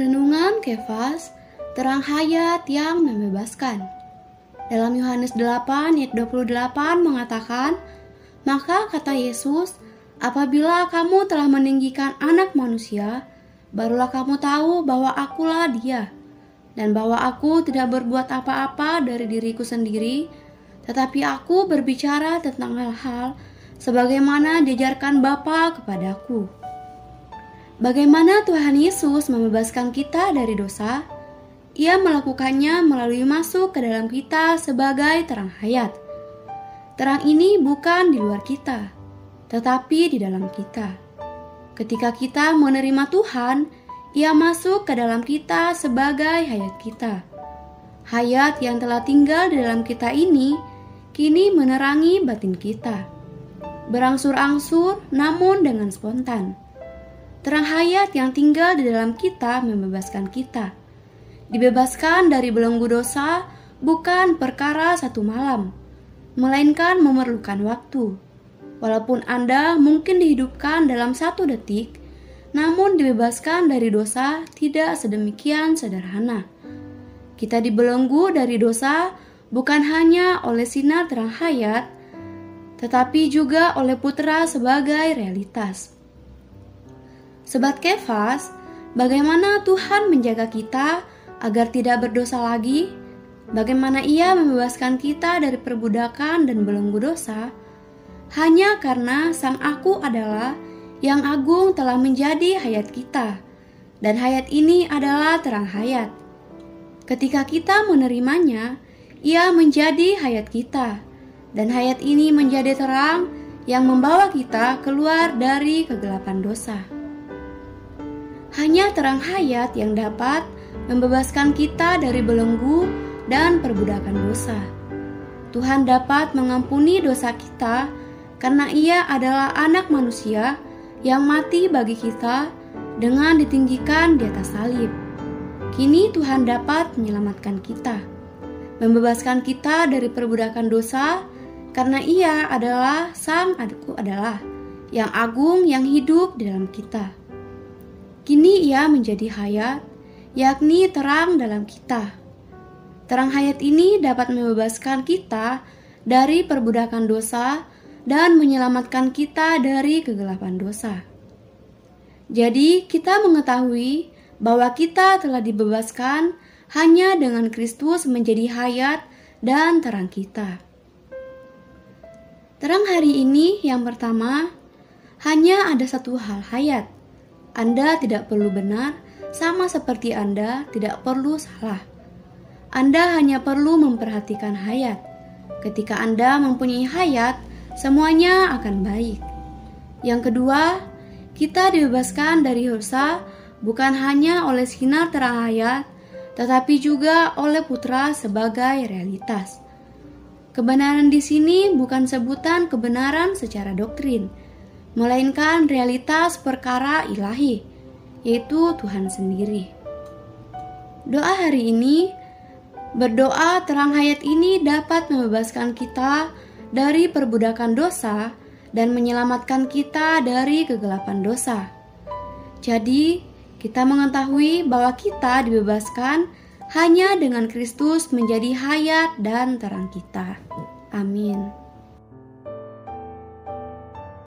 Renungan Kefas, terang hayat yang membebaskan. Dalam Yohanes 8 ayat 28 mengatakan, Maka kata Yesus, apabila kamu telah meninggikan anak manusia, barulah kamu tahu bahwa akulah dia, dan bahwa aku tidak berbuat apa-apa dari diriku sendiri, tetapi aku berbicara tentang hal-hal sebagaimana diajarkan Bapa kepadaku. Bagaimana Tuhan Yesus membebaskan kita dari dosa? Ia melakukannya melalui masuk ke dalam kita sebagai terang hayat. Terang ini bukan di luar kita, tetapi di dalam kita. Ketika kita menerima Tuhan, Ia masuk ke dalam kita sebagai hayat kita. Hayat yang telah tinggal di dalam kita ini kini menerangi batin kita. Berangsur-angsur, namun dengan spontan Terang hayat yang tinggal di dalam kita membebaskan kita. Dibebaskan dari belenggu dosa bukan perkara satu malam, melainkan memerlukan waktu. Walaupun Anda mungkin dihidupkan dalam satu detik, namun dibebaskan dari dosa tidak sedemikian sederhana. Kita dibelenggu dari dosa bukan hanya oleh sinar terang hayat, tetapi juga oleh putra sebagai realitas. Sobat Kefas, bagaimana Tuhan menjaga kita agar tidak berdosa lagi? Bagaimana Ia membebaskan kita dari perbudakan dan belenggu dosa? Hanya karena Sang Aku adalah yang agung telah menjadi hayat kita, dan hayat ini adalah terang hayat. Ketika kita menerimanya, Ia menjadi hayat kita, dan hayat ini menjadi terang yang membawa kita keluar dari kegelapan dosa. Hanya terang hayat yang dapat membebaskan kita dari belenggu dan perbudakan dosa. Tuhan dapat mengampuni dosa kita karena Ia adalah Anak Manusia yang mati bagi kita dengan ditinggikan di atas salib. Kini Tuhan dapat menyelamatkan kita, membebaskan kita dari perbudakan dosa karena Ia adalah Sang Adikku adalah yang agung yang hidup di dalam kita. Kini ia menjadi hayat, yakni terang dalam kita. Terang hayat ini dapat membebaskan kita dari perbudakan dosa dan menyelamatkan kita dari kegelapan dosa. Jadi, kita mengetahui bahwa kita telah dibebaskan hanya dengan Kristus menjadi hayat dan terang kita. Terang hari ini yang pertama hanya ada satu hal hayat, anda tidak perlu benar, sama seperti Anda tidak perlu salah. Anda hanya perlu memperhatikan hayat. Ketika Anda mempunyai hayat, semuanya akan baik. Yang kedua, kita dibebaskan dari dosa bukan hanya oleh sinar terang hayat, tetapi juga oleh putra sebagai realitas. Kebenaran di sini bukan sebutan kebenaran secara doktrin, melainkan realitas perkara ilahi, yaitu Tuhan sendiri. Doa hari ini berdoa terang hayat ini dapat membebaskan kita dari perbudakan dosa dan menyelamatkan kita dari kegelapan dosa. Jadi, kita mengetahui bahwa kita dibebaskan hanya dengan Kristus menjadi hayat dan terang kita. Amin.